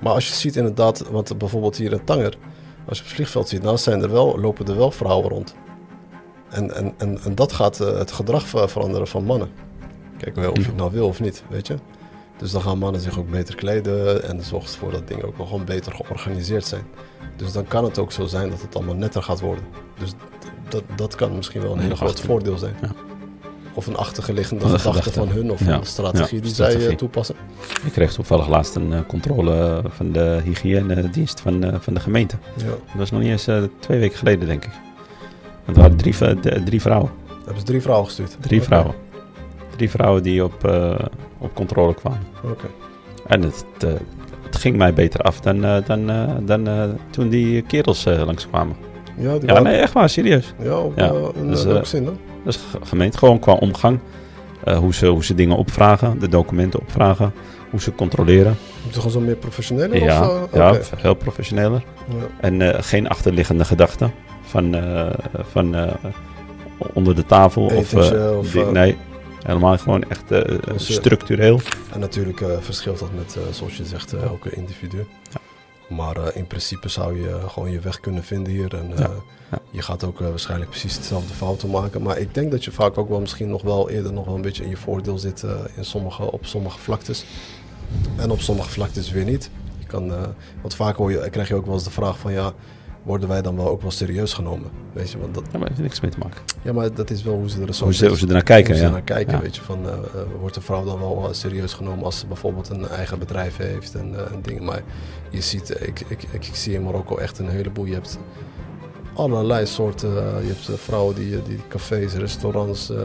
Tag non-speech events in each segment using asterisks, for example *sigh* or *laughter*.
Maar als je ziet inderdaad, want bijvoorbeeld hier in Tanger, als je op het vliegveld ziet, dan zijn er wel, lopen er wel vrouwen rond. En, en, en, en dat gaat eh, het gedrag ver- veranderen van mannen. Kijk, of je het nou wil of niet, weet je. Dus dan gaan mannen zich ook beter kleden en zorgt ervoor dat dingen ook wel gewoon beter georganiseerd zijn. Dus dan kan het ook zo zijn dat het allemaal netter gaat worden. Dus dat, dat kan misschien wel een heel groot voordeel zijn. Ja. Of een achtergeliggende Van de gedachte gedachte. van hun of Ja. een strategie Ja, die zij eh, toepassen. Ik kreeg toevallig laatst een eh, controle van de hygiënedienst van, eh, van de gemeente. Ja. Dat was nog niet eens twee weken geleden, denk ik. Het waren drie, drie vrouwen. Hebben ze drie vrouwen gestuurd? Drie vrouwen. Drie vrouwen die op, op controle kwamen. Oké. En het, het ging mij beter af dan, dan, dan toen die kerels langskwamen. Ja, die Ja, waren- nee, echt waar, serieus. ja, op, Ja, in dus, welke zin dan? Dat is ge- gemeend. Gewoon qua omgang. Eh, hoe, ze, hoe ze dingen opvragen, de documenten opvragen, hoe ze controleren. Het gewoon zo meer professioneel? ja, of, eh, ja heel professioneler. Ja. En eh, geen achterliggende gedachten van, van onder de tafel. of, Etentje of, die- nee, helemaal gewoon echt Dus, structureel. En natuurlijk verschilt dat met, zoals je zegt, elke individu. Maar eh, in principe zou je gewoon je weg kunnen vinden hier. En eh, Ja, ja. je gaat ook eh, waarschijnlijk precies hetzelfde fouten maken. Maar ik denk dat je vaak ook wel misschien nog wel eerder nog wel een beetje in je voordeel zit in sommige, op sommige vlaktes. En op sommige vlaktes weer niet. Je kan, want vaak hoor je, krijg je ook wel eens de vraag van ja, worden wij dan wel ook wel serieus genomen? Weet je, want dat, Ja, maar heeft niks mee te maken. ja, maar dat is wel hoe ze er zo Hoe ze, hoe ze ernaar kijken, hoe ze ja. naar kijken, Ja. weet je, van eh, eh, wordt een vrouw dan wel eh, serieus genomen als ze bijvoorbeeld een eigen bedrijf heeft en, eh, en dingen. Maar je ziet, ik, ik, ik, ik zie in Marokko echt een heleboel. Je hebt allerlei soorten. je hebt vrouwen die, die cafés, restaurants, eh,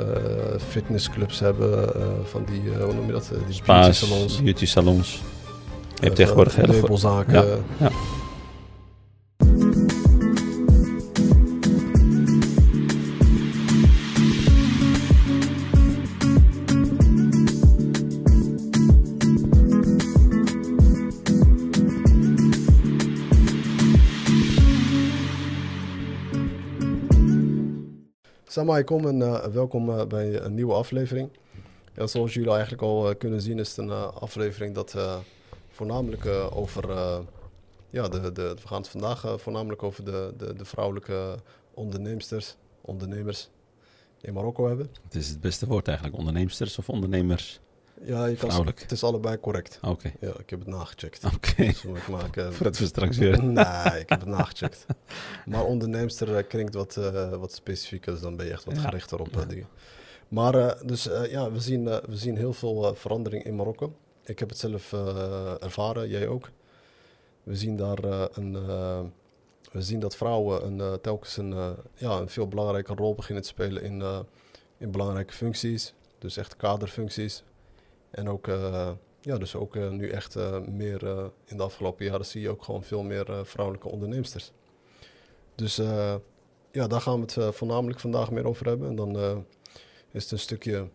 fitnessclubs hebben, van die, hoe noem je dat, die Spa's, beauty salons. beauty salons. Je hebt tegenwoordig meubelzaken. Ja, ja. Salam alaikum en eh, welkom eh, bij een nieuwe aflevering. Ja, zoals jullie eigenlijk al eh, kunnen zien is het een aflevering dat voornamelijk over... ja, de, de, we gaan het vandaag voornamelijk over de, de, de vrouwelijke onderneemsters, ondernemers in Marokko hebben. Het is het beste woord eigenlijk, onderneemsters of ondernemers. Ja, je kan, het is allebei correct. Oké, Ja, ik heb het nagecheckt. oké. Dus ik *laughs* Voordat we straks weer... Nee, ik heb het nagecheckt. Maar onderneemster eh, klinkt wat, eh, wat specifieker, dus dan ben je echt wat Ja. gerichter op eh, Ja. dingen. Maar dus ja, we zien, we zien heel veel verandering in Marokko. Ik heb het zelf ervaren, jij ook. We zien daar een. we zien dat vrouwen een, telkens een, ja, een veel belangrijke rol beginnen te spelen in, in belangrijke functies. Dus echt kaderfuncties. En ook, eh, ja, dus ook eh, nu echt eh, meer in de afgelopen jaren zie je ook gewoon veel meer vrouwelijke onderneemsters. Dus ja, daar gaan we het voornamelijk vandaag meer over hebben. En dan is het een stukje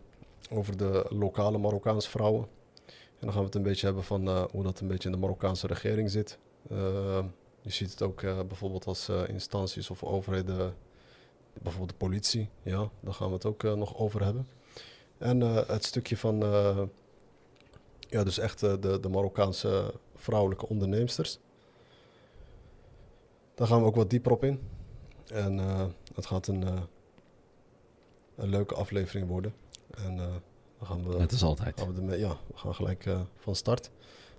over de lokale Marokkaanse vrouwen. En dan gaan we het een beetje hebben van hoe dat een beetje in de Marokkaanse regering zit. Je ziet het ook bijvoorbeeld als instanties of overheden, bijvoorbeeld de politie. Ja, daar gaan we het ook nog over hebben. En het stukje van, ja, dus echt eh, de, de Marokkaanse vrouwelijke onderneemsters. Daar gaan we ook wat dieper op in. En eh, het gaat een, eh, een leuke aflevering worden. En dan gaan we, Net als altijd. gaan we ermee, ja, we gaan gelijk van start.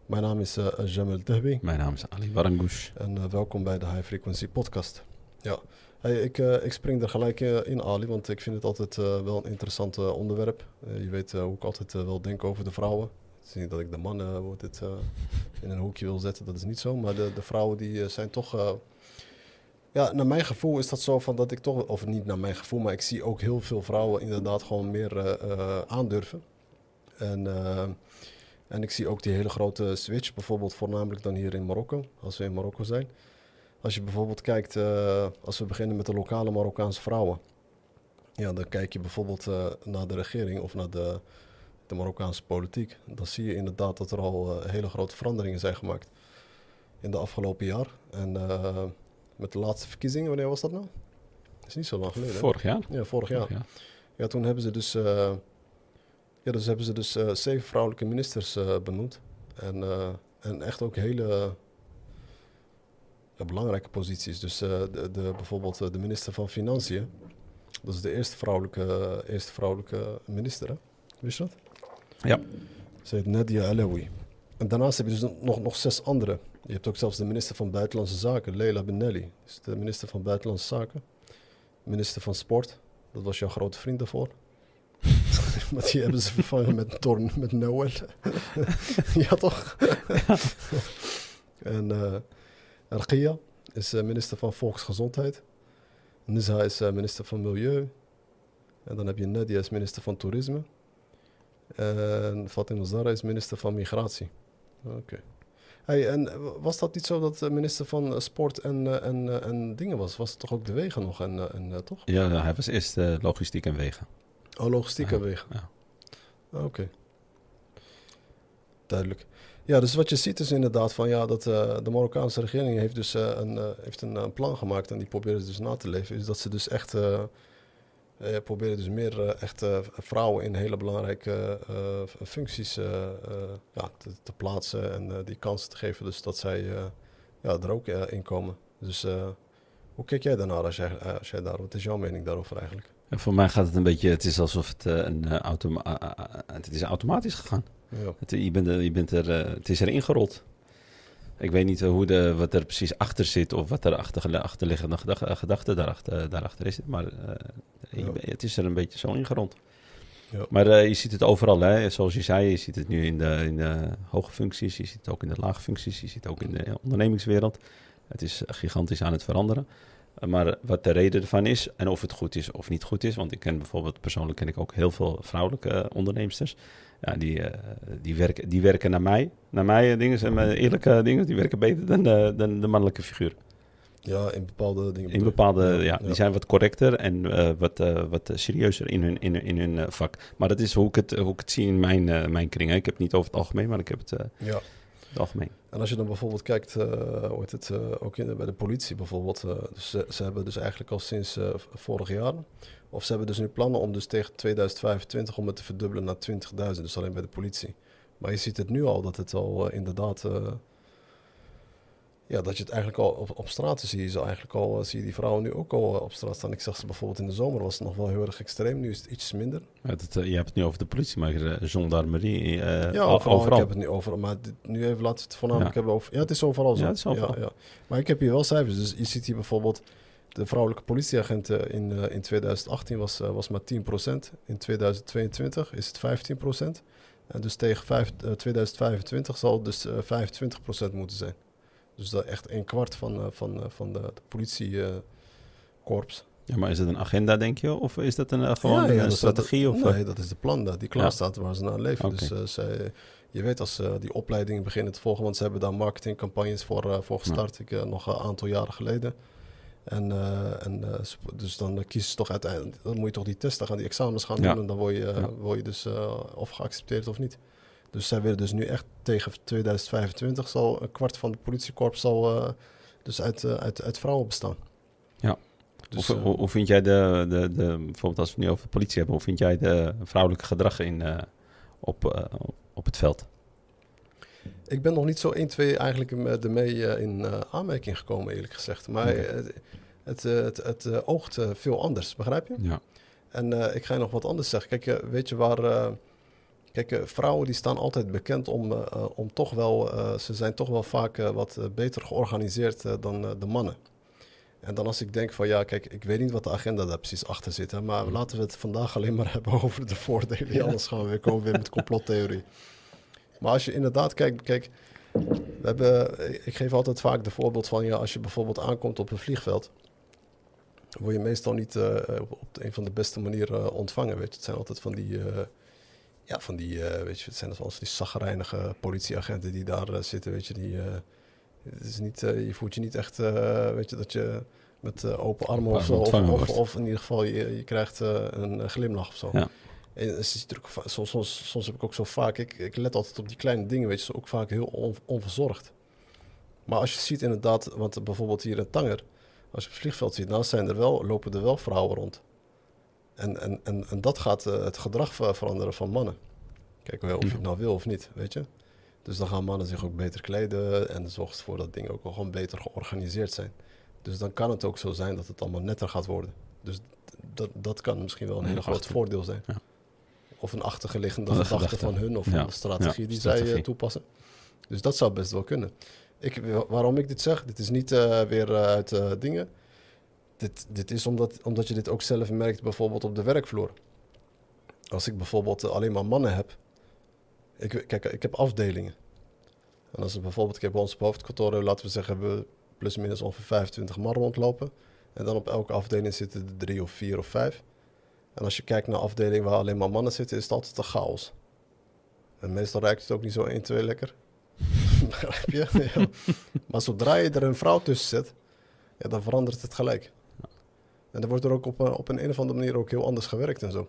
Mijn naam is Jamel Tehbi. Mijn naam is Ali Warangoush. En welkom bij de High Frequency Podcast. Ja, hey, ik, ik spring er gelijk in, Ali, want ik vind het altijd wel een interessant onderwerp. Je weet hoe ik altijd wel denk over de vrouwen. Het is niet dat ik de mannen uh, dit, eh, in een hoekje wil zetten, dat is niet zo. Maar de, de vrouwen die eh, zijn toch... eh, ja, naar mijn gevoel is dat zo van dat ik toch... Of niet naar mijn gevoel, maar ik zie ook heel veel vrouwen inderdaad gewoon meer eh, eh, aandurven. En... eh, en ik zie ook die hele grote switch, bijvoorbeeld voornamelijk dan hier in Marokko, als we in Marokko zijn. Als je bijvoorbeeld kijkt, eh, als we beginnen met de lokale Marokkaanse vrouwen. Ja, dan kijk je bijvoorbeeld eh, naar de regering of naar de, de Marokkaanse politiek. Dan zie je inderdaad dat er al eh, hele grote veranderingen zijn gemaakt in de afgelopen jaar. En eh, met de laatste verkiezingen, wanneer was dat nou? Dat is niet zo lang geleden. hè? Vorig jaar? Ja, vorig jaar. Vorig jaar. Ja, toen hebben ze dus, eh, ja, dus, hebben ze dus zeven vrouwelijke ministers benoemd. En En echt ook hele belangrijke posities. Dus de, de, bijvoorbeeld de minister van Financiën. Dat is de eerste vrouwelijke, eerste vrouwelijke minister, hè? Wist je dat? Ja. Heet Nadia Alaoui. En daarnaast heb je dus nog, nog zes andere. Je hebt ook zelfs de minister van Buitenlandse Zaken, Leila Benelli. is de minister van Buitenlandse Zaken. Minister van Sport, dat was jouw grote vriend daarvoor. *laughs* maar die hebben ze vervangen met Torn, met Noël. *laughs* ja, toch? en uh, Arkia is uh, minister van Volksgezondheid. Nizha is uh, minister van Milieu. En dan heb je Nadia is minister van Toerisme. En Fatima Zara is minister van Migratie. Oké. Hey, en was dat niet zo dat de minister van Sport en, en, en dingen was? Was het toch ook de wegen nog en, en toch? Ja, hij was eerst logistiek en wegen. Oh, logistiek en wegen. Ja. Oké. Duidelijk. Ja, dus wat je ziet is inderdaad van ja, dat uh, de Marokkaanse regering heeft dus uh, een, uh, heeft een, plan gemaakt en die proberen ze dus na te leven. Is dat ze dus echt proberen dus meer echt vrouwen in hele belangrijke functies ja, te, te, plaatsen en die kansen te geven. Dus dat zij ja, er ook in komen. Dus hoe kijk jij daarnaar als jij, als jij daar, wat is jouw mening daarover eigenlijk? En voor mij gaat het een beetje, het is alsof het, een, automa het is automatisch gegaan. Ja. Het, je bent er, je bent er, het is erin gerold. Ik weet niet hoe de, wat er precies achter zit of wat er achter, achterliggende gedachte, gedachte daarachter, daarachter is. Maar uh, ja. het is er een beetje zo ingerold. Ja. Maar uh, je ziet het overal, hè? zoals je zei, je ziet het nu in de, in de hoge functies, je ziet het ook in de lage functies, je ziet het ook in de ondernemingswereld. Het is gigantisch aan het veranderen. Maar wat de reden ervan is en of het goed is of niet goed is. Want ik ken bijvoorbeeld, persoonlijk ken ik ook heel veel vrouwelijke onderneemsters. Ja, die, uh, die, werken, die werken naar mij. Naar mij dingen, zijn eerlijke dingen. Die werken beter dan de, dan de mannelijke figuur. Ja, in bepaalde dingen. In bepaalde, ja, ja, die zijn wat correcter en uh, wat, uh, wat serieuzer in hun, in, in hun vak. Maar dat is hoe ik het, hoe ik het zie in mijn, mijn kring. Hè. Ik heb het niet over het algemeen, maar ik heb het... ja En als je dan bijvoorbeeld kijkt, uh, het, uh, ook in, bij de politie bijvoorbeeld, uh, dus ze, ze, hebben dus eigenlijk al sinds vorig jaar, of ze hebben dus nu plannen om dus tegen 2025 om het te verdubbelen naar 20.000, dus alleen bij de politie. Maar je ziet het nu al dat het al inderdaad ja, dat je het eigenlijk al op, op straat zie je eigenlijk al, eh, zie je die vrouwen nu ook al eh, op straat staan. Ik zag ze bijvoorbeeld in de zomer was het nog wel heel erg extreem, nu is het iets minder. Ja, dat, je hebt het nu over de politie, maar uh, gendarmerie, uh, ja, overal, overal. Ik heb het nu over, maar dit, nu even laten we het voornamelijk ja. hebben over. Ja, het is overal zo. Ja, het is overal. Ja, ja. Maar ik heb hier wel cijfers, dus je ziet hier bijvoorbeeld de vrouwelijke politieagenten in, uh, in 2018 was, was maar 10%. In 2022 is het 15%. En dus tegen 5, 2025 zal het dus 25% moeten zijn. Dus dat echt een kwart van, uh, van, uh, van de, politiekorps. ja, maar is het een agenda, denk je? Of is dat een, uh, gewoon ja, ja, een strategie? Dat, of? Nee, dat is de plan die klaar staat waar ze naar leven. Okay. Dus zij, je weet als ze die opleidingen beginnen te volgen, want ze hebben daar marketingcampagnes voor, voor gestart, ik, nog een aantal jaren geleden. En, en dus dan kiezen ze toch uiteindelijk, dan moet je toch die testen gaan, die examens gaan doen en dan word je, word je dus of geaccepteerd of niet. Dus zij willen dus nu echt tegen 2025 zal een kwart van de politiekorps zal uh, dus uit, uh, uit, uit vrouwen bestaan. Ja. Dus, hoe, hoe, hoe, vind jij de, de, de, bijvoorbeeld als we het nu over de politie hebben, hoe vind jij de vrouwelijke gedrag in, op, op het veld? Ik ben nog niet zo 1, 2 eigenlijk ermee in aanmerking gekomen, eerlijk gezegd. Maar okay. het, het, het, het oogt veel anders, begrijp je? Ja. En ik ga je nog wat anders zeggen. Kijk, weet je waar Kijk, uh, vrouwen die staan altijd bekend om, uh, om toch wel, ze zijn toch wel vaak wat beter georganiseerd dan de mannen. En dan als ik denk van ja, kijk, ik weet niet wat de agenda daar precies achter zit, hè, maar laten we het vandaag alleen maar *laughs* hebben over de voordelen. Ja. Anders gaan we weer komen weer met complottheorie. Maar als je inderdaad kijkt, kijk, we hebben, ik geef altijd vaak de voorbeeld van ja, als je bijvoorbeeld aankomt op een vliegveld, word je meestal niet op, op een van de beste manieren ontvangen. Weet je, het zijn altijd van die ja, van die, uh, weet je, het zijn zoals die zagrijnige politieagenten die daar uh, zitten, weet je, die, uh, het is niet, je voelt je niet echt, weet je, dat je met open armen of zo, of, of, of, in ieder geval je, je krijgt een glimlach of zo. Ja. En soms, soms, soms heb ik ook zo vaak, ik, ik let altijd op die kleine dingen, weet je, zo ook vaak heel on, onverzorgd. Maar als je ziet inderdaad, want bijvoorbeeld hier in Tanger, als je op het vliegveld ziet, nou zijn er wel, lopen er wel vrouwen rond. En, en, en, en dat gaat uh, het gedrag veranderen van mannen. Kijk, of je het nou wil of niet, weet je. Dus dan gaan mannen zich ook beter kleden en zorgt ervoor dat dingen ook wel gewoon beter georganiseerd zijn. Dus dan kan het ook zo zijn dat het allemaal netter gaat worden. Dus dat, dat kan misschien wel een hele groot achter- voordeel zijn. Ja. Of een achterliggende gedachte gedachte. van hun of Ja. een strategie Ja, die zij strategie. eh, toepassen. Dus dat zou best wel kunnen. Ik, waarom ik dit zeg, dit is niet eh, weer eh, uit eh, dingen. Dit, dit is omdat, omdat je dit ook zelf merkt bijvoorbeeld op de werkvloer. Als ik bijvoorbeeld eh, alleen maar mannen heb. Ik, kijk, ik heb afdelingen. En als we bijvoorbeeld, ik heb bij ons op hoofdkantoor, laten we zeggen, hebben we plus minus ongeveer 25 man rondlopen. En dan op elke afdeling zitten er drie of vier of vijf. En als je kijkt naar afdelingen waar alleen maar mannen zitten, is het altijd een chaos. En meestal ruikt het ook niet zo 1, 2 lekker. *laughs* Begrijp je? Ja. *laughs* Maar zodra je er een vrouw tussen zet, ja, dan verandert het gelijk. En dan wordt er ook op, een- op een, een of andere manier ook heel anders gewerkt en zo.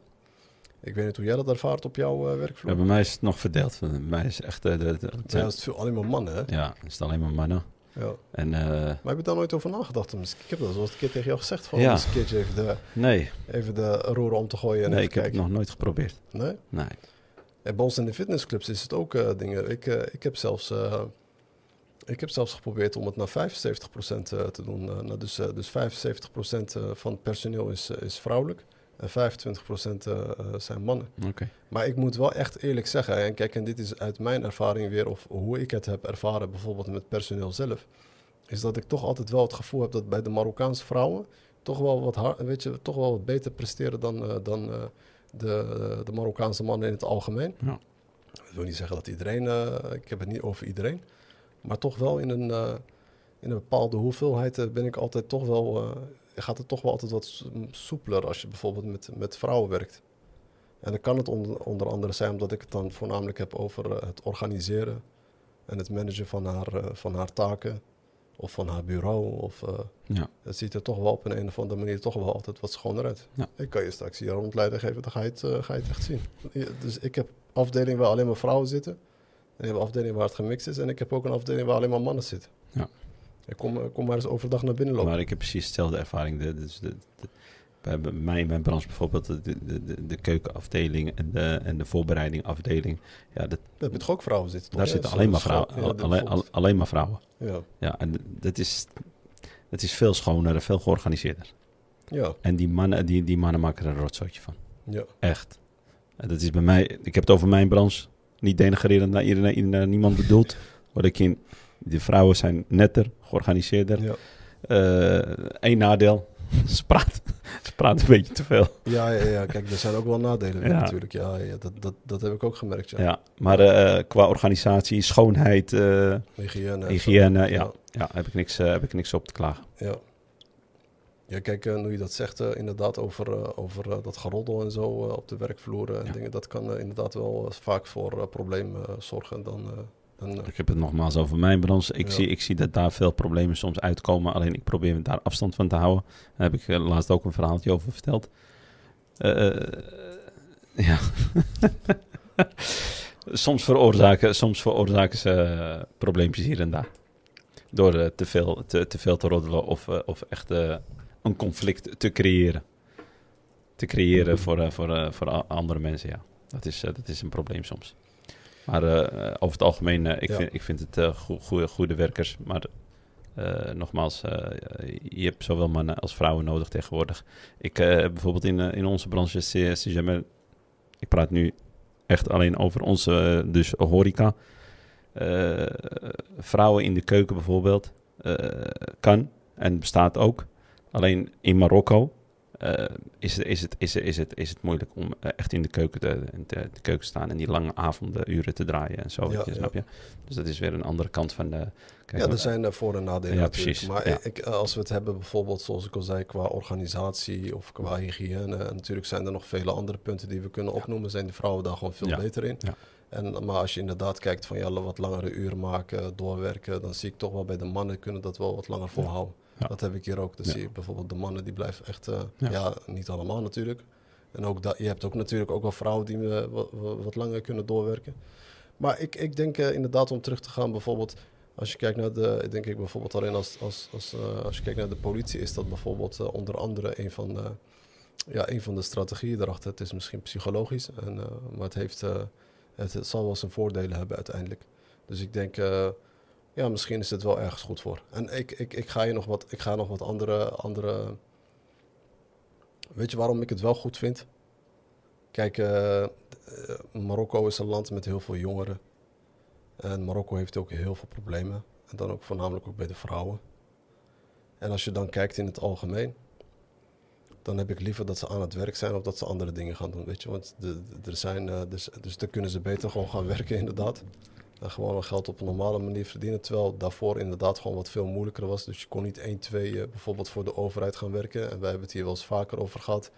Ik weet niet hoe jij dat ervaart op jouw eh, Ja, werkvloer. bij mij is het nog verdeeld. Bij mij is echt... eh, de, de, het Ja, zijn- het is veel, alleen maar mannen, hè? ja, het is alleen maar mannen. Ja. En eh, Maar heb je daar nooit over nagedacht? Ik heb dat zoals een keer tegen jou gezegd. Van Ja. eens een keertje even de, nee, even de roeren om te gooien en nee ik heb het nog nooit geprobeerd. Nee? Nee. En bij ons in de fitnessclubs is het ook eh, dingen. Ik, eh, ik, heb zelfs, eh, ik heb zelfs geprobeerd om het naar 75% eh, te doen. Eh, dus, eh, dus 75% eh, van het personeel is, is vrouwelijk. En 25% eh, eh, zijn mannen. Maar ik moet wel echt eerlijk zeggen, en kijk, en dit is uit mijn ervaring weer, of hoe ik het heb ervaren, bijvoorbeeld met personeel zelf, is dat ik toch altijd wel het gevoel heb dat bij de Marokkaanse vrouwen toch wel wat, hard, weet je, toch wel wat beter presteren dan, dan de, de Marokkaanse mannen in het algemeen. Ja. Dat wil niet zeggen dat iedereen, eh, ik heb het niet over iedereen, maar toch wel in een, eh, in een bepaalde hoeveelheid eh, ben ik altijd toch wel, eh, gaat het toch wel altijd wat so- soepeler als je bijvoorbeeld met, met vrouwen werkt. En dan kan het onder, onder andere zijn omdat ik het dan voornamelijk heb over het organiseren en het managen van haar, van haar taken of van haar bureau. Of, Ja. het ziet er toch wel op een, een of andere manier toch wel altijd wat schoner uit. Ja. Ik kan je straks hier een rondleiding geven, dan ga je het, ga je het echt zien. Dus ik heb afdeling waar alleen maar vrouwen zitten. En een afdeling waar het gemixt is. En ik heb ook een afdeling waar alleen maar mannen zitten. Ja. Ik kom, kom maar eens overdag naar binnen lopen. Maar ik heb precies dezelfde ervaring. De, dus de, de- bij mij in mijn branche bijvoorbeeld, de, de, de, de keukenafdeling en de, en de voorbereidingafdeling. Ja, dat, je toch ook vrouwen zitten? toch? daar Ja, zitten alleen maar vrouwen. ja, al- alleen maar vrouwen. Ja, Ja, en dat is, dat is veel schoner en veel georganiseerder. ja, En die mannen, die, die mannen maken er een rotzootje van. ja. Echt. En dat is bij mij, ik heb het over mijn branche. Niet denigrerend naar, iedereen, naar niemand bedoeld. Wat ik in, de vrouwen zijn netter, georganiseerder. ja. Eén nadeel, *laughs* ze praten, ze praten een beetje te veel. Ja, ja, ja, kijk, er zijn ook wel nadelen Ja. natuurlijk. Ja, ja dat, dat, dat heb ik ook gemerkt, ja. Ja. maar eh, qua organisatie, schoonheid, eh, Hygiëne. hygiëne, ja, ja. heb, ik niks, eh, heb ik niks op te klagen. Ja. Ja, kijk, eh, nu je dat zegt, eh, inderdaad, over, eh, over dat geroddel en zo op de werkvloer en Ja. dingen, dat kan inderdaad wel vaak voor problemen zorgen. Dan, dan, Ik heb het nogmaals over mijn branche. Ik, Ja. zie, ik zie dat daar veel problemen soms uitkomen. Alleen ik probeer me daar afstand van te houden. Daar heb ik laatst ook een verhaaltje over verteld. *laughs* Ja. *laughs* soms, veroorzaken, soms veroorzaken ze probleempjes hier en daar. Door te, veel, te, te veel te roddelen of, of echt een conflict te creëren. Te creëren voor, eh, voor, eh, voor andere mensen, ja. Dat is, eh, dat is een probleem soms. Maar over het algemeen, ik, Ja. vind, ik vind het goe- goede, goede werkers. Maar nogmaals, je hebt zowel mannen als vrouwen nodig tegenwoordig. Ik eh, bijvoorbeeld in, in onze branche, CGML, ik praat nu echt alleen over onze, dus horeca. Vrouwen in de keuken bijvoorbeeld, kan en bestaat ook. Alleen in Marokko eh, is, het- is, het, is, het, is, het, is het moeilijk om eh, echt in de keuken te, te, de keuken te staan en die lange avonden, uren te draaien en zo. Ja, je, ja. snap je? Dus dat is weer een andere kant van de. Kijk, ja, er zijn eh, voor- en nadelen Ja, natuurlijk. precies, Maar ik, als we het hebben bijvoorbeeld, zoals ik al zei, qua organisatie of qua hygiëne. En natuurlijk zijn er nog vele andere punten die we kunnen opnoemen. Zijn de vrouwen daar gewoon veel beter in. ja. En, maar als je inderdaad kijkt van ja, wat langere uren maken, doorwerken, dan zie ik toch wel bij de mannen kunnen dat wel wat langer volhouden. Ja. Dat heb ik hier ook. Dan Ja. zie bijvoorbeeld de mannen die blijven echt, eh, Ja. niet allemaal natuurlijk. En ook dat, je hebt ook natuurlijk ook wel vrouwen die eh, wat, langer kunnen doorwerken. Maar ik, ik denk eh, inderdaad om terug te gaan bijvoorbeeld, als je kijkt naar de, denk ik bijvoorbeeld alleen als, als, als, als je kijkt naar de politie, is dat bijvoorbeeld onder andere een van de, ja, een van de strategieën erachter. Het is misschien psychologisch, en, maar het, heeft, het, het zal wel zijn voordelen hebben uiteindelijk. Dus ik denk, ja, misschien is het wel ergens goed voor. En ik, ik, ik ga je nog wat, ik ga nog wat andere, andere. Weet je waarom ik het wel goed vind? Kijk, eh, eh, Marokko is een land met heel veel jongeren. En Marokko heeft ook heel veel problemen. En dan ook voornamelijk ook bij de vrouwen. En als je dan kijkt in het algemeen, dan heb ik liever dat ze aan het werk zijn of dat ze andere dingen gaan doen. Weet je, want er zijn, eh, dus, dus dan kunnen ze beter gewoon gaan werken, *laughs* inderdaad. En gewoon geld op een normale manier verdienen. Terwijl daarvoor inderdaad gewoon wat veel moeilijker was. Dus je kon niet 1, 2 eh, bijvoorbeeld voor de overheid gaan werken. En wij hebben het hier wel eens vaker over gehad.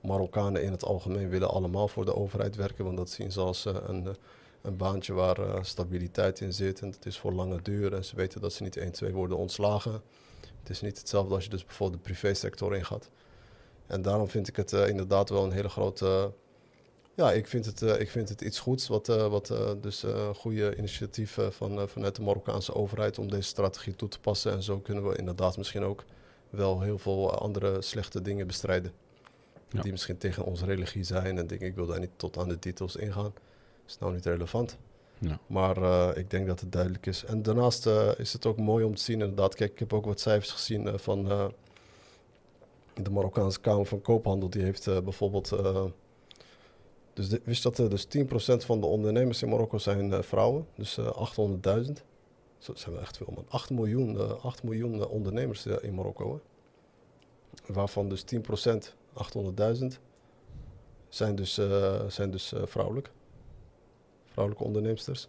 Marokkanen in het algemeen willen allemaal voor de overheid werken. Want dat zien ze als eh, een, eh, een baantje waar stabiliteit in zit. En het is voor lange duur. En ze weten dat ze niet 1, 2 worden ontslagen. Het is niet hetzelfde als je dus bijvoorbeeld de privésector ingaat. En daarom vind ik het inderdaad wel een hele grote. Ja, ik vind het, eh, ik vind het iets goeds. Wat, eh, wat eh, dus goede initiatief eh, van, vanuit de Marokkaanse overheid om deze strategie toe te passen. En zo kunnen we inderdaad misschien ook wel heel veel andere slechte dingen bestrijden. Ja. Die misschien tegen onze religie zijn en dingen. Ik wil daar niet tot aan de titels ingaan. is nou niet relevant. Ja. Maar ik denk dat het duidelijk is. En daarnaast is het ook mooi om te zien, inderdaad. Kijk, ik heb ook wat cijfers gezien van de Marokkaanse Kamer van Koophandel. Die heeft bijvoorbeeld. Eh, dus wist dat dus 10% van de ondernemers in Marokko zijn eh, vrouwen? Dus eh 800.000. Zo zijn we echt veel, man. 8 miljoen, eh, 8 miljoen eh, ondernemers eh, in Marokko. Hè? Waarvan dus 10%, 800.000, zijn dus, eh, zijn dus eh, vrouwelijk. Vrouwelijke onderneemsters.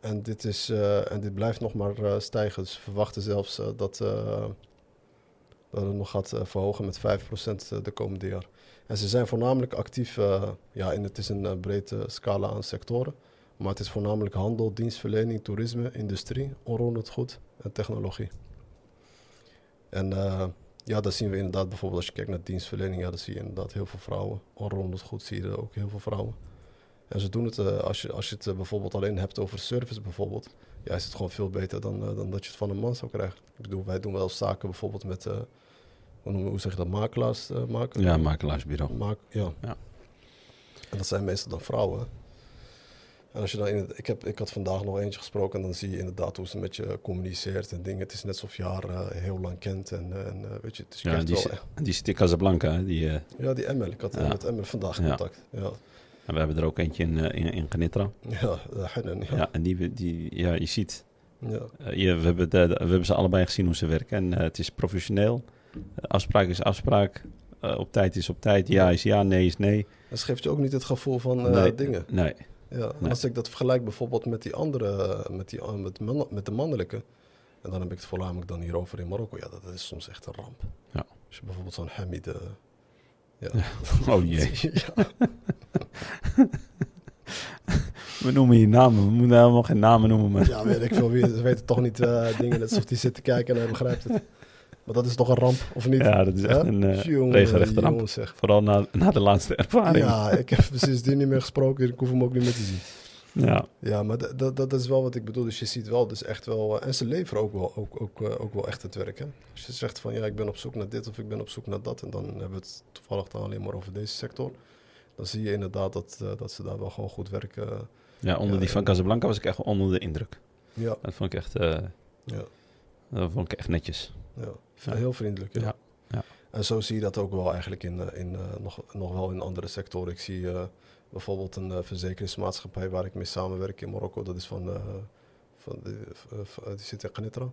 En dit, is, eh, en dit blijft nog maar eh, stijgen. Dus we verwachten zelfs eh, dat, eh, dat het nog gaat eh, verhogen met 5% de komende jaar. En ze zijn voornamelijk actief, eh, ja, in het is een uh, brede scala aan sectoren. Maar het is voornamelijk handel, dienstverlening, toerisme, industrie, onroerend goed en technologie. En eh, ja, dat zien we inderdaad bijvoorbeeld als je kijkt naar dienstverlening. Ja, dan zie je inderdaad heel veel vrouwen. Onroerend goed zie je ook heel veel vrouwen. En ze doen het, eh, als, je, als je het eh, bijvoorbeeld alleen hebt over service bijvoorbeeld, ja, is het gewoon veel beter dan, eh, dan dat je het van een man zou krijgen. Ik bedoel, wij doen wel zaken bijvoorbeeld met, eh, hoe, zeg je dat, makelaars eh, maken? Ja, makelaarsbureau. Maak, ja. Ja. En dat zijn meestal dan vrouwen. En als je dan in het, ik, heb, ik had vandaag nog eentje gesproken en dan zie je inderdaad hoe ze met je communiceert en dingen. Het is net alsof je haar eh, heel lang kent en, eh, en weet je, het is Ja, die, wel... die zit in Casablanca. hè, Die, Ja, die Emel. Ik had Ja. met Emel vandaag contact. Ja, en we hebben er ook eentje in, in, in Genitra. ja, Hanan, Ja. ja. en die, die, ja, je ziet, ja. je, we, hebben de, de- we hebben ze allebei gezien hoe ze werken. En het is professioneel. Afspraak is afspraak. Eh, op tijd is op tijd. Ja is ja, nee is nee. Dat geeft je ook niet het gevoel van eh, nee, dingen. Nee, Ja, Nee. als ik dat vergelijk bijvoorbeeld met die andere, met, die, eh, met, man- met de mannelijke, en dan heb ik het voornamelijk dan hierover in Marokko, ja, dat is soms echt een ramp. Ja. Als je bijvoorbeeld zo'n Hamid, ja. *laughs* Oh jee. *laughs* ja, *laughs* we noemen hier namen. We moeten helemaal geen namen noemen. Maar... ja, weet ik veel wie, ze weten toch niet eh, dingen, net alsof die zit te kijken en hij begrijpt het. Maar dat is toch een ramp, of niet? Ja, dat is echt Hè? een Jongen, regelrechte ramp. jongens, zeg. Vooral na, na de laatste ervaring. Ja, ik heb sindsdien niet meer gesproken, ik hoef hem ook niet meer te zien. Ja. Ja, maar dat- dat- dat is wel wat ik bedoel. Dus je ziet wel, dus echt wel... eh, en ze leveren ook wel, ook, ook, eh, ook wel echt het werk, hè. Als je zegt van, ja, ik ben op zoek naar dit of ik ben op zoek naar dat... en dan hebben we het toevallig dan alleen maar over deze sector... dan zie je inderdaad dat, eh, dat ze daar wel gewoon goed werken. ja, onder Ja, die van en- Casablanca was ik echt onder de indruk. Ja, Dat vond ik echt, eh, ja, dat vond ik echt netjes. ja. Heel vriendelijk, ja. Ja. En zo zie je dat ook wel eigenlijk in, in, nog, nog wel in andere sectoren. Ik zie eh, bijvoorbeeld een eh, verzekeringsmaatschappij waar ik mee samenwerk in Marokko. Dat is van, eh, van die, die zit in Genitra.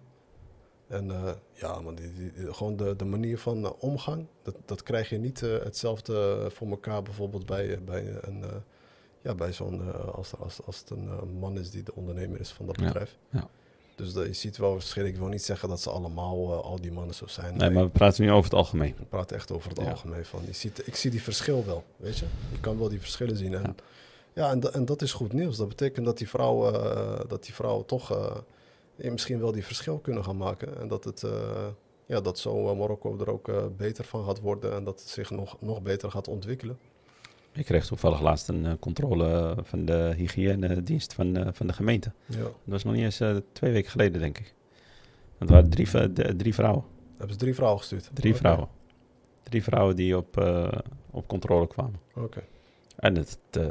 En ja, man, die, die, gewoon de, de manier van omgang, dat, dat krijg je niet hetzelfde voor elkaar bijvoorbeeld bij, bij een... ja, bij zo'n, als, als, als het een man is die de ondernemer is van dat Ja, bedrijf. ja. Dus dat, je ziet wel verschil. Ik wil niet zeggen dat ze allemaal, eh, al die mannen zo zijn. Nee, maar we praten nu over het algemeen. Ik praat echt over het Ja. algemeen. Van, je ziet, ik zie die verschil wel, weet je. Je kan wel die verschillen zien. En, Ja. ja. en, en dat is goed nieuws. Dat betekent dat die vrouwen, eh, dat die vrouwen toch eh, misschien wel die verschil kunnen gaan maken. En dat, het, ja, dat zo Marokko er ook beter van gaat worden. En dat het zich nog, nog beter gaat ontwikkelen. Ik kreeg toevallig laatst een eh, controle van de hygiënedienst van, eh, van de gemeente. Ja. Dat was nog niet eens eh, twee weken geleden, denk ik. Het waren drie, drie vrouwen. Hebben ze drie vrouwen gestuurd? Drie vrouwen. Drie vrouwen die op, op controle kwamen. Oké. En het, eh,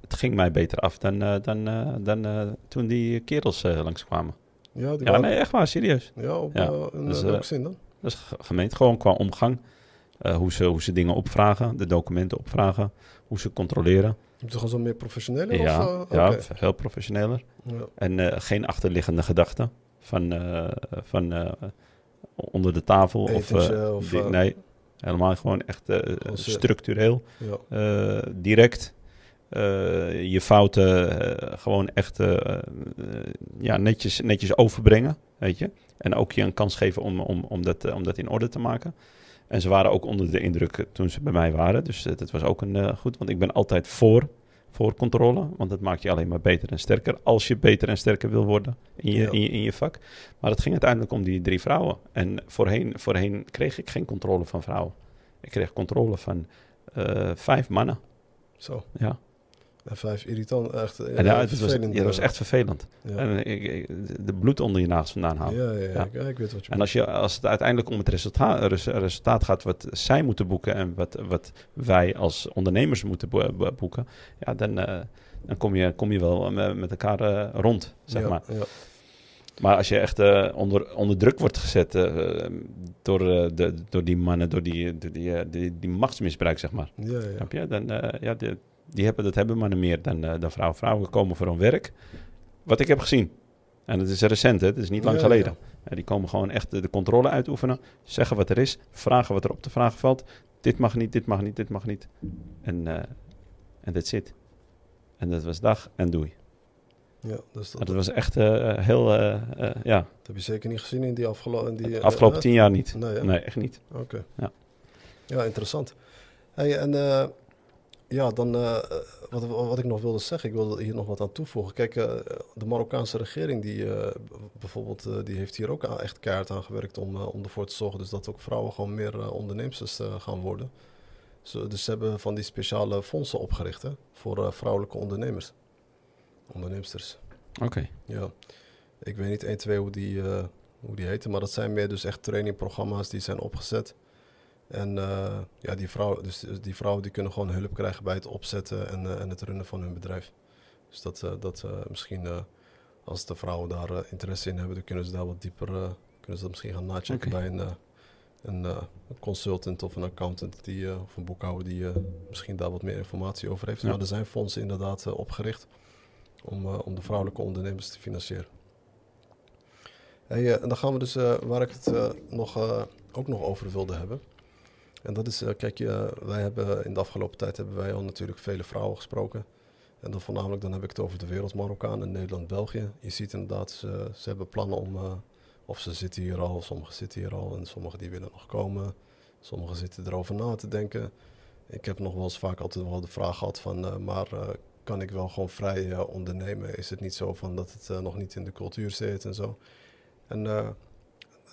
het ging mij beter af dan, dan, dan toen die kerels langskwamen. Ja, die Ja, waren- nee, echt waar, serieus. ja op Ja, in dus, welke zin dan? Dat is ge- gemeend, gewoon qua omgang. Eh, hoe, ze, hoe ze dingen opvragen, de documenten opvragen, hoe ze controleren. Je bent gewoon zo meer professioneel? ja, of, eh, ja veel professioneler. ja. En eh, geen achterliggende gedachten van, van onder de tafel. Of, of, nee, helemaal gewoon echt structureel, ja. direct. je fouten gewoon echt ja, netjes, netjes overbrengen, weet je. En ook je een kans geven om, om, om, dat, om dat in orde te maken. En ze waren ook onder de indruk eh, toen ze bij mij waren. Dus eh, dat was ook een eh, goed, want ik ben altijd voor, voor controle. Want dat maakt je alleen maar beter en sterker. Als je beter en sterker wil worden in je, Ja. in je, in je vak. Maar het ging uiteindelijk om die drie vrouwen. En voorheen, voorheen kreeg ik geen controle van vrouwen. Ik kreeg controle van vijf mannen. Zo. Ja. En vijf irritant, echt eh, En ja, het was, vervelend, ja, dat was eh, echt vervelend. Ja. En ik, ik- de- bloed onder je nagels vandaan halen. Ja, ja, ja. Ik, weet wat je En als, je, als het uiteindelijk om het resultaat, res- resultaat gaat wat zij moeten boeken en wat, wat wij als ondernemers moeten bo- bo- boeken, ja, dan, eh, dan kom, je, kom je wel met, elkaar eh, rond, zeg maar. Ja. Maar als je echt eh, onder, onder druk wordt gezet eh, door, eh, de, door die mannen, door die, door die, eh, die, die machtsmisbruik, zeg maar. Ja, ja. Snap je? Dan, eh, ja, die hebben, dat hebben mannen meer dan, eh, dan vrouwen. Vrouwen komen voor hun werk. Wat ik heb gezien. En het is recent, hè? het is niet lang Ja, geleden. ja. Ja, die komen gewoon echt de, controle uitoefenen. Zeggen wat er is. Vragen wat er op te vragen valt. Dit mag niet, dit mag niet, dit mag niet. En eh, en that's it. En dat was dag en doei. Ja, dus dat, Maar dat was echt eh, heel, eh, eh, ja, dat heb je zeker niet gezien in die afgelopen... Die, de eh, afgelopen eh, tien jaar niet. Nee, echt niet. Oké. Ja. Ja, interessant. Hey, en eh, ja, dan eh, wat, wat ik nog wilde zeggen, ik wilde hier nog wat aan toevoegen. Kijk, eh, de Marokkaanse regering, die eh, bijvoorbeeld, die heeft hier ook echt keihard aan gewerkt om, om ervoor te zorgen dus dat ook vrouwen gewoon meer onderneemsters eh, gaan worden. Zo, dus ze hebben van die speciale fondsen opgericht hè, voor vrouwelijke ondernemers. Onderneemsters. Oké. Ja, ik weet niet 1, 2 hoe die, hoe die heten, maar dat zijn meer dus echt trainingprogramma's die zijn opgezet. En eh, ja, die vrouwen, dus die vrouwen die kunnen gewoon hulp krijgen bij het opzetten en, eh, en het runnen van hun bedrijf. Dus dat, eh, dat misschien als de vrouwen daar interesse in hebben, dan kunnen ze daar wat dieper, kunnen ze dat misschien gaan nachecken bij een, een, consultant of een accountant die, of een boekhouder die misschien daar wat meer informatie over heeft. Ja. Maar er zijn fondsen inderdaad opgericht om, om de vrouwelijke ondernemers te financieren. Hey, en dan gaan we dus waar ik het nog, ook nog over wilde hebben. En dat is, eh, kijk, je, wij hebben in de afgelopen tijd hebben wij al natuurlijk vele vrouwen gesproken. En dan voornamelijk dan heb ik het over de wereld Marokkaan Nederland, België. Je ziet inderdaad, ze, ze hebben plannen om, eh, of ze zitten hier al, sommigen zitten hier al en sommigen die willen nog komen. Sommigen zitten erover na te denken. Ik heb nog wel eens vaak altijd wel de vraag gehad van, eh, maar eh, kan ik wel gewoon vrij eh, ondernemen? Is het niet zo van dat het eh, nog niet in de cultuur zit en zo? En eh,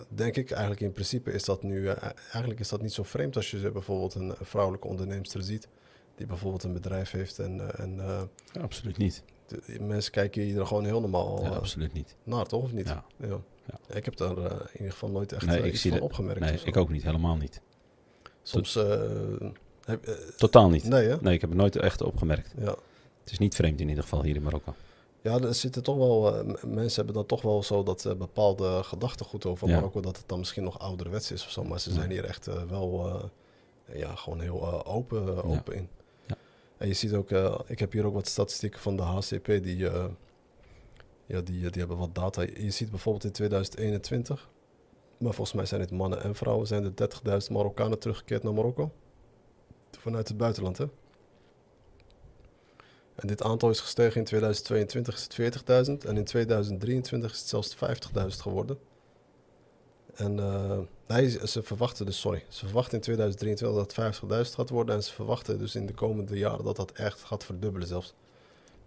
denk ik eigenlijk in principe is dat nu, eh, eigenlijk is dat niet zo vreemd als je bijvoorbeeld een vrouwelijke onderneemster ziet. Die bijvoorbeeld een bedrijf heeft en, eh, en eh, Ja, absoluut niet. de, mensen kijken hier gewoon heel normaal Ja, absoluut niet. naar, toch? Of niet? Ja. Ja. Ik heb daar in ieder geval nooit echt Nee, iets van dat- opgemerkt. Nee, ik ook niet. Helemaal niet. Soms... heb, Totaal niet. nee? Nee, ik heb het nooit echt opgemerkt. Ja. Het is niet vreemd in ieder geval hier in Marokko. Ja, er zitten toch wel, eh, mensen hebben dan toch wel zo dat eh, bepaalde gedachtegoed over Ja. Marokko, dat het dan misschien nog ouderwets is of zo. Maar ze Ja. zijn hier echt eh, wel, ja, gewoon heel open, open in. Ja. En je ziet ook, ik heb hier ook wat statistieken van de HCP, die, ja, die, die hebben wat data. Je ziet bijvoorbeeld in 2021, maar volgens mij zijn het mannen en vrouwen, zijn er 30.000 Marokkanen teruggekeerd naar Marokko. Vanuit het buitenland, hè? En dit aantal is gestegen in 2022 is het 40.000 en in 2023 is het zelfs 50.000 geworden. En nee, ze- verwachten dus, sorry, ze verwachten in 2023 dat het 50.000 gaat worden en ze verwachten dus in de komende jaren dat dat echt gaat verdubbelen zelfs.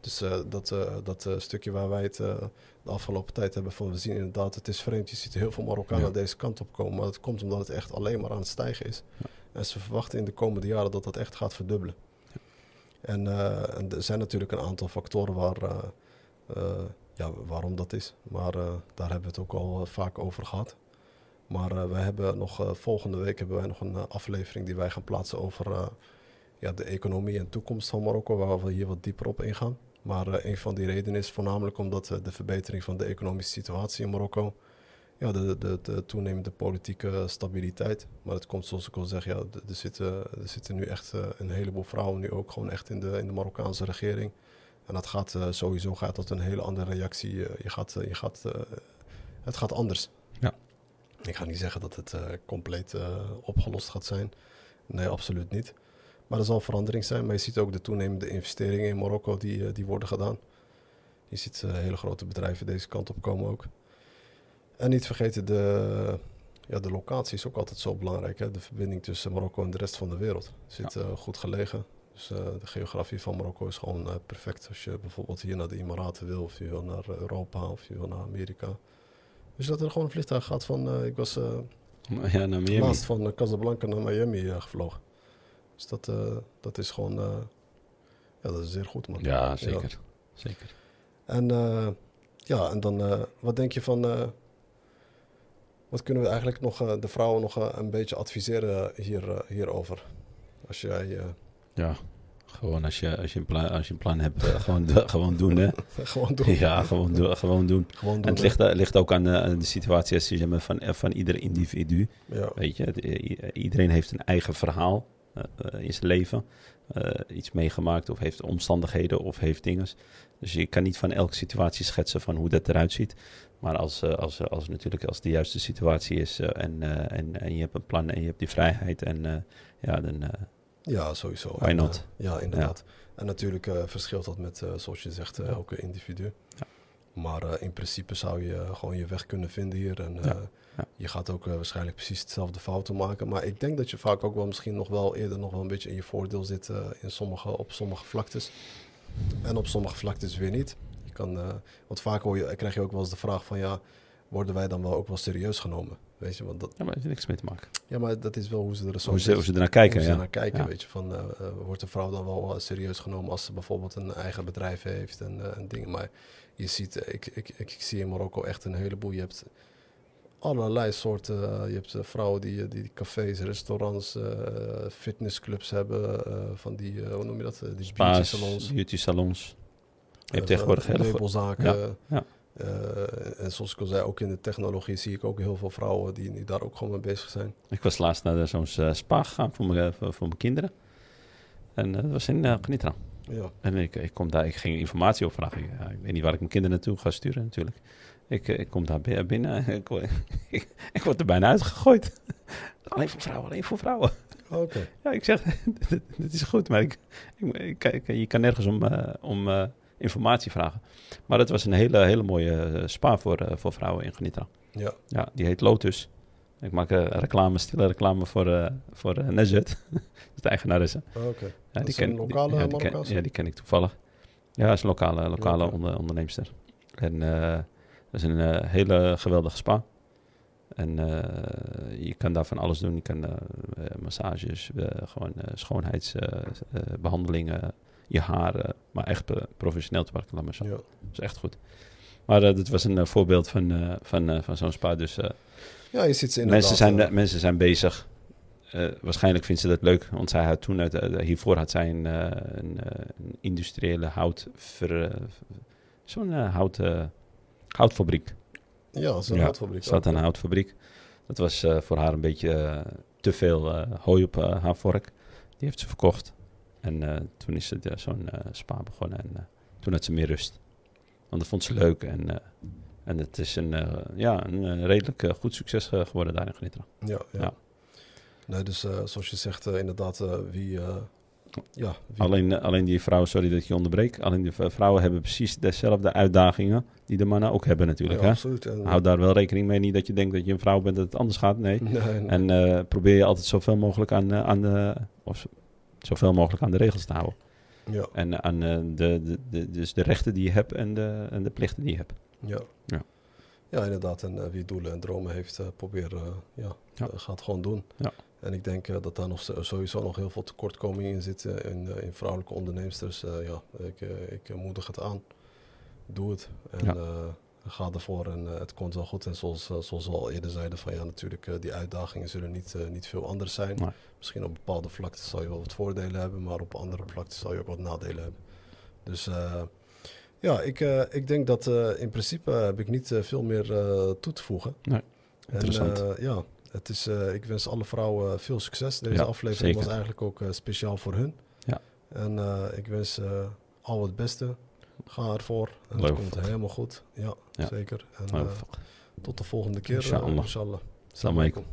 Dus eh, dat, eh, dat stukje waar wij het de afgelopen tijd hebben van, we zien inderdaad, het is vreemd, je ziet heel veel Marokkanen Ja. deze kant op komen, maar dat komt omdat het echt alleen maar aan het stijgen is. En ze verwachten in de komende jaren dat dat echt gaat verdubbelen. En, eh, en er zijn natuurlijk een aantal factoren waar, eh, eh, ja, waarom dat is. Maar daar hebben we het ook al vaak over gehad. Maar wij hebben nog, volgende week hebben wij nog een aflevering die wij gaan plaatsen over, ja, de economie en toekomst van Marokko, waar we hier wat dieper op ingaan. Maar een van die redenen is voornamelijk omdat de verbetering van de economische situatie in Marokko, ja, de, de, de toenemende politieke stabiliteit. Maar het komt zoals ik al zeg, ja, er zitten, er zitten nu echt uh, een heleboel vrouwen nu ook gewoon echt in de, in de Marokkaanse regering. En dat gaat sowieso gaat dat een hele andere reactie. je gaat, je gaat, het gaat anders. Ja. Ik ga niet zeggen dat het compleet opgelost gaat zijn. Nee, absoluut niet. Maar er zal verandering zijn. Maar je ziet ook de toenemende investeringen in Marokko die, eh, die worden gedaan. Je ziet hele grote bedrijven deze kant op komen ook. En niet vergeten, de, ja, de locatie is ook altijd zo belangrijk. Hè? De verbinding tussen Marokko en de rest van de wereld zit uh, goed gelegen. Dus de geografie van Marokko is gewoon perfect. Als je bijvoorbeeld hier naar de Emiraten wil, of je wil naar Europa, of je wil naar Amerika. Dus dat er gewoon een vliegtuig gaat van, ik was *laughs* ja, naar Miami. laatst van Casablanca naar Miami gevlogen. Dus dat, dat is gewoon, ja, dat is zeer goed, man. Ja, zeker. Ja. zeker. En ja, en dan, wat denk je van, wat kunnen we eigenlijk nog de vrouwen nog een beetje adviseren hier, hierover? Als jij... ja, gewoon als je, als je, een, plan, als je een plan hebt, gewoon, gewoon doen, hè? *laughs* gewoon doen. Ja, gewoon, do, gewoon doen. Gewoon doen en het ligt, ligt ook aan de, situatie van, van ieder individu. Ja. Weet je, iedereen heeft een eigen verhaal. Uh, in zijn leven. Uh, iets meegemaakt of heeft omstandigheden of heeft dingen. Dus je kan niet van elke situatie schetsen van hoe dat eruit ziet. Maar als, uh, als, als natuurlijk als de juiste situatie is en, en, en je hebt een plan en je hebt die vrijheid en ja, dan... ja, sowieso. Why not? ja, inderdaad. Ja. En natuurlijk verschilt dat met, zoals je zegt, elke individu. Ja. Maar in principe zou je gewoon je weg kunnen vinden hier. En ja. Ja. Je gaat ook uh, waarschijnlijk precies hetzelfde fouten maken. Maar ik denk dat je vaak ook wel misschien nog wel eerder nog wel een beetje in je voordeel zit uh, in sommige, op sommige vlaktes. En op sommige vlaktes weer niet. Je kan, uh, want vaak hoor je, krijg je ook wel eens de vraag van ja, worden wij dan wel ook wel serieus genomen? Weet je, want dat, ja, maar heeft niks mee te maken. Ja, maar dat is wel hoe ze er zo hoe ze, hoe ze ernaar kijken. Hoe ze ja. naar kijken, ja. weet je. Van, wordt een vrouw dan wel serieus genomen als ze bijvoorbeeld een eigen bedrijf heeft en, en dingen. Maar je ziet, ik, ik, ik, ik zie in Marokko echt een heleboel. Je hebt allerlei soorten. Uh, je hebt uh, vrouwen die, die, die, cafés, restaurants, uh, fitnessclubs hebben. van die, hoe noem je dat? die Spa's, beauty salons. Beauty salons. Je hebt tegenwoordig hele meubelzaken. Ja, ja. en zoals ik al zei, ook in de technologie zie ik ook heel veel vrouwen die, die daar ook gewoon mee bezig zijn. Ik was laatst naar zo'n spa gegaan voor mijn, voor, voor mijn kinderen. En dat was in uh, Genitra. Ja. En ik, ik, kom daar, ik ging informatie opvragen. Ik, ik weet niet waar ik mijn kinderen naartoe ga sturen natuurlijk. Ik, ik kom daar binnen. Ik, *laughs* ik, ik word er bijna uitgegooid. *laughs* alleen voor vrouwen, alleen voor vrouwen. Oké. Okay. Ja, ik zeg, *laughs* dit is goed, maar ik, ik, je kan nergens om, uh, om informatie vragen. Maar het was een hele, hele mooie spa voor, uh, voor vrouwen in Genitra. Ja. Ja, die heet Lotus. Ik maak reclame, stille reclame voor, voor uh, Nezet, *laughs* de eigenaresse. Oké. Okay. Ja, die ken, lokale die, ja, die ken, ja, die ken ik toevallig. Ja, dat is een lokale, lokale okay. onder, onderneemster. En dat is een uh, hele geweldige spa. En uh, je kan daar van alles doen. Je kan uh, massages, gewoon schoonheidsbehandelingen, je haren. Maar echt professioneel te werken, laat maar zo. Ja. Dat is echt goed. Maar dit was een voorbeeld van, van, van zo'n spa. Dus ja, je ziet ze mensen, zijn, mensen zijn bezig. waarschijnlijk vindt ze dat leuk. Want zij had toen, uit, hiervoor had zij een, een, een industriële hout... Zo'n houten houtfabriek. Ja, zo'n ja, houtfabriek. Ze had een houtfabriek. Dat was uh, voor haar een beetje uh, te veel uh, hooi op haar vork. Die heeft ze verkocht. En toen is ze zo'n spa begonnen. En toen had ze meer rust. Want dat vond ze leuk. En, en het is een, ja, een redelijk goed succes geworden daar in. Ja, ja. ja. Nee, dus zoals je zegt, inderdaad, wie... Ja, alleen, alleen die vrouwen, sorry dat ik je onderbreek, alleen die vrouwen hebben precies dezelfde uitdagingen die de mannen ook hebben natuurlijk. Ja, hè? absoluut. En, Houd daar wel rekening mee, niet dat je denkt dat je een vrouw bent dat het anders gaat, nee. nee, nee. En probeer je altijd zoveel mogelijk aan, aan de, of zoveel mogelijk aan de regels te houden. Ja. En aan uh, de, de, de, dus de rechten die je hebt en de, en de plichten die je hebt. Ja. Ja, ja inderdaad. En wie doelen en dromen heeft, probeer, ja, ja. gaat gewoon doen. Ja. En ik denk dat daar nog sowieso nog heel veel tekortkomingen in zitten in, in vrouwelijke onderneemsters. Uh, ja, ik, ik moedig het aan. Doe het. En ja. Ga ervoor en eh, het komt wel goed. En zoals, eh, zoals we al eerder zeiden, van ja, natuurlijk, eh, die uitdagingen zullen niet, niet veel anders zijn. Nee. Misschien op bepaalde vlakten zal je wel wat voordelen hebben, maar op andere vlakten zal je ook wat nadelen hebben. Dus ja, ik, ik denk dat in principe heb ik niet veel meer toe te voegen. Interessant. En, ja, het is, ik wens alle vrouwen veel succes. Deze Ja, aflevering zeker. was eigenlijk ook speciaal voor hun. Ja. En ik wens al het beste. Ga ervoor. En het komt helemaal goed. Ja. Zeker. En Nou, eh, tot de volgende keer. eh, Inshallah. inshallah. Assalamu alaikum.